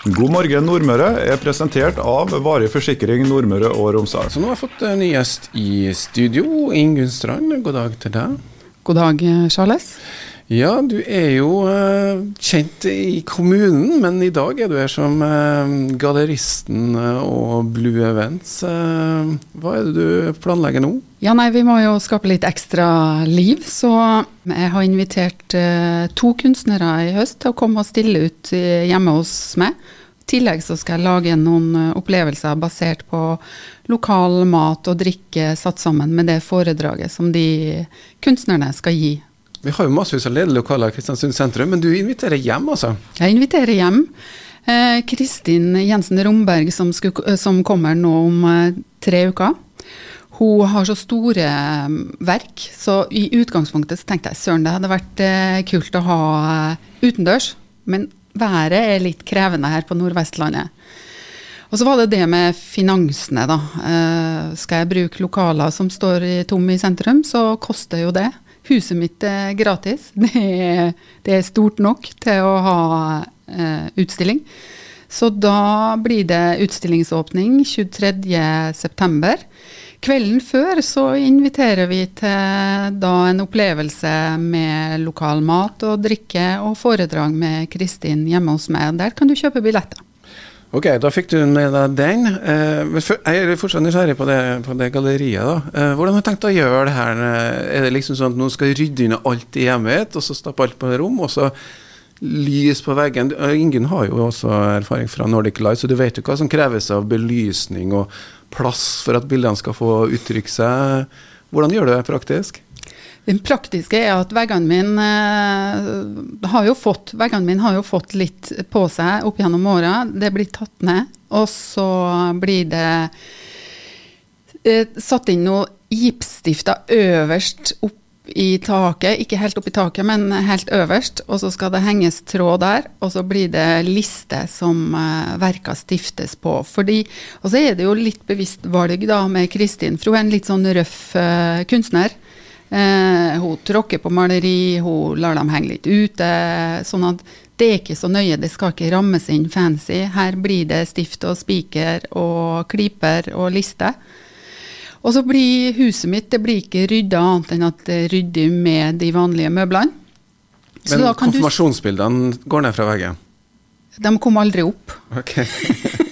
God morgen Nordmøre er presentert av Varig forsikring Nordmøre og Romsdal. Så nå har jeg fått en ny gjest i studio. Ingunn Strand, god dag til deg. God dag, Charles. Ja, du er jo uh, kjent i kommunen, men i dag er du her som uh, galleristen uh, og Blue Events. hva er det du planlegger nå? Ja, nei, Vi må jo skape litt ekstra liv, så jeg har invitert to kunstnere i høst til å komme og stille ut hjemme hos meg. Tillegg så skal jeg lage noen opplevelser basert på lokal mat og drikke satt sammen med det foredraget som de kunstnerne skal gi vi har jo massevis av ledige lokaler i Kristiansund sentrum, men du inviterer hjem, altså? Jeg inviterer hjem. Eh, Kristin Jensen Romberg, som, skulle, som, kommer nå om eh, tre uker. Hun har så store eh, verk, så i utgangspunktet så tenkte jeg søren, det hadde vært eh, kult å ha eh, utendørs. Men været er litt krevende her på Nordvestlandet. Og så var det det med finansene, da. Eh, skal jeg bruke lokaler som står tom i sentrum, så koster jo det. Huset mitt er gratis. Det er, det er stort nok til å ha eh, utstilling. Så da blir det utstillingsåpning 23.9. Kvelden før så inviterer vi til da en opplevelse med lokal mat og drikke og foredrag med Kristin hjemme hos meg. Der kan du kjøpe billetter. Ok, da fikk du med deg den. Eh, jeg er fortsatt nysgjerrig på på det galleriet. da. Eh, hvordan har du tenkt å gjøre det her? Er det liksom sånn at noen skal rydde inn alt i hjemmet, og så stappe alt på rom, og så lys på veggen? Ingen har jo også erfaring fra Nordic Light, så du vet jo hva som kreves av belysning og plass for at bildene skal få uttrykke seg. Hvordan gjør du det praktisk? Den praktiske er at veggene mine eh, har jo fått Veggene har jo fått litt på seg opp gjennom åra. Det blir tatt ned, og så blir det eh, satt inn noe gipsstifter øverst opp i taket, ikke helt opp i taket, men helt øverst. Og så skal det henges tråd der, og så blir det liste som uh, verka stiftes på. Fordi, og så er det jo litt bevisst valg da med Kristin, for hun er en litt sånn røff uh, kunstner. Uh, hun tråkker på maleri, hun lar dem henge litt ute. Sånn at det er ikke så nøye, det skal ikke rammes inn fancy. Her blir det stift og spiker og kliper og liste. Og så blir huset mitt det blir ikke rydda annet enn at det rydder med de vanlige møblene. Men konfirmasjonsbildene går ned fra veggen? De kom aldri opp. Ok.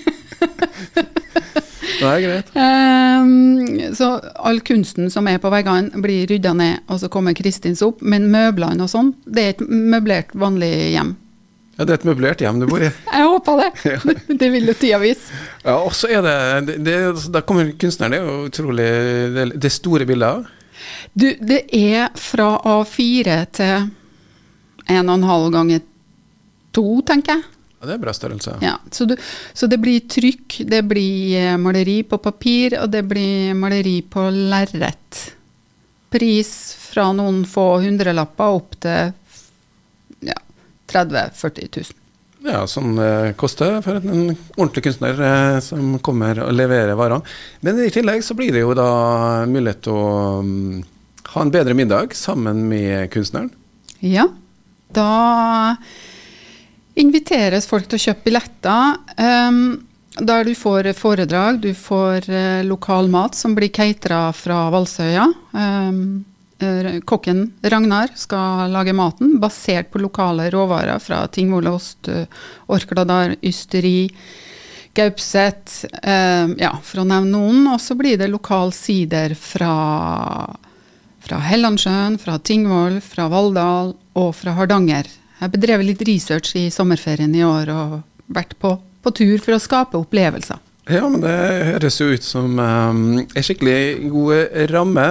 Det er greit. Um, så all kunsten som er på veggene, blir rydda ned, og så kommer Kristins opp. Men møblene og sånn, det er et møblert, vanlig hjem. Ja, Det er et møblert hjem du bor i? Jeg håper det. det vil jo tida vise. Ja, og så er det, det, Da kommer kunstneren, det er jo utrolig Det, det store bilder? Du, det er fra A4 til 1,5 ganger 2, tenker jeg. Ja, Det er bra størrelse. Ja, så, du, så, det blir trykk, det blir eh, maleri på papir, og det blir maleri på lerret. Pris fra noen få hundrelapper opp til 30 000-40 000. Ja, som det koster for en ordentlig kunstner eh, som kommer og leverer varene. Men i tillegg så blir det jo da mulighet til å um, ha en bedre middag sammen med kunstneren. Ja, da inviteres folk til å kjøpe billetter. Um, der du får foredrag, du får uh, lokal mat som blir catera fra Valsøya. Um, kokken Ragnar skal lage maten basert på lokale råvarer fra Tingvollost, uh, Orkladar, ysteri, Gaupset, eh, ja, for å nevne noen. Og så blir det lokal sider fra, fra Hellandsjøen, fra Tingvoll, fra Valldal og fra Hardanger. Jeg har bedrevet litt research i sommerferien i år og vært på, på tur for å skape opplevelser. Ja, men det høres jo ut som um, en skikkelig god ramme.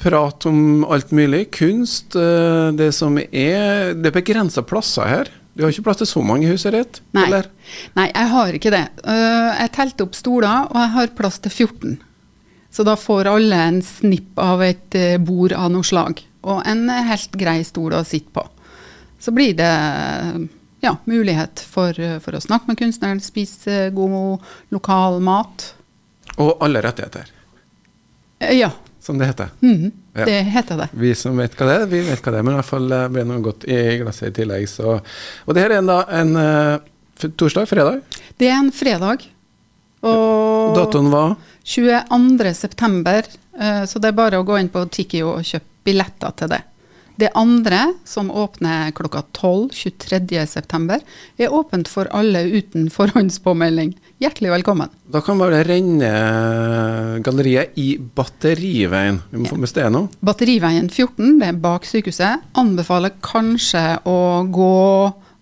Prat om alt mulig. Kunst. Uh, det som er Det er begrensa plasser her. Du har ikke plass til så mange i huset ditt? Nei. Nei, jeg har ikke det. Uh, jeg telte opp stoler, og jeg har plass til 14. Så da får alle en snipp av et uh, bord av noe slag og en helt grei stol å sitte på. Så blir det ja, mulighet for, for, å snakke med kunstneren, spise god lokal mat. Og alle rettigheter. Eh, ja. Som det heter. Mm, ja. Det heter det. Vi som vet hva det er, vi vet hva det er. Men i hvert fall ble det noe godt i glasset i tillegg. Så. Og det her er en, da, en uh, Torsdag? Fredag? Det er en fredag. Og Datoen var 22. september, eh, så det er bare å gå inn på Tiki og kjøpe billetter til det. Det andre, som åpner klokka 12 23. september, er åpent for alle uten forhåndspåmelding. Hjertelig velkommen. Da kan bare renne galleriet i Batteriveien. Vi må få med stedet nå. Batteriveien 14, det er bak sykehuset. Anbefaler kanskje å gå,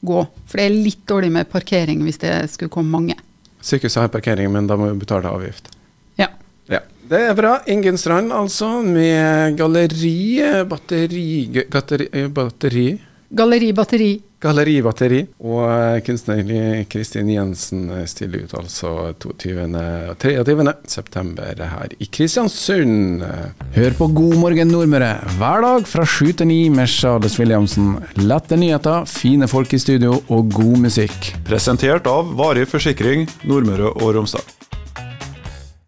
gå, for det er litt dårlig med parkering hvis det skulle komme mange. Sykehuset har parkering, men da må vi betale avgift. Ja. Ja. Det er bra. Ingunn Strand, altså, med galleri, batteri, gatteri, eh, batteri Galleri Batteri. Galleribatteri. Og eh, kunstner Kristin Jensen eh, stiller ut altså 22.-23. september her i Kristiansund. Hør på God morgen Nordmøre hver dag fra sju til ni med Charles Williamsen. Lette nyheter, fine folk i studio og god musikk. Presentert av Varig forsikring Nordmøre og Romsdal.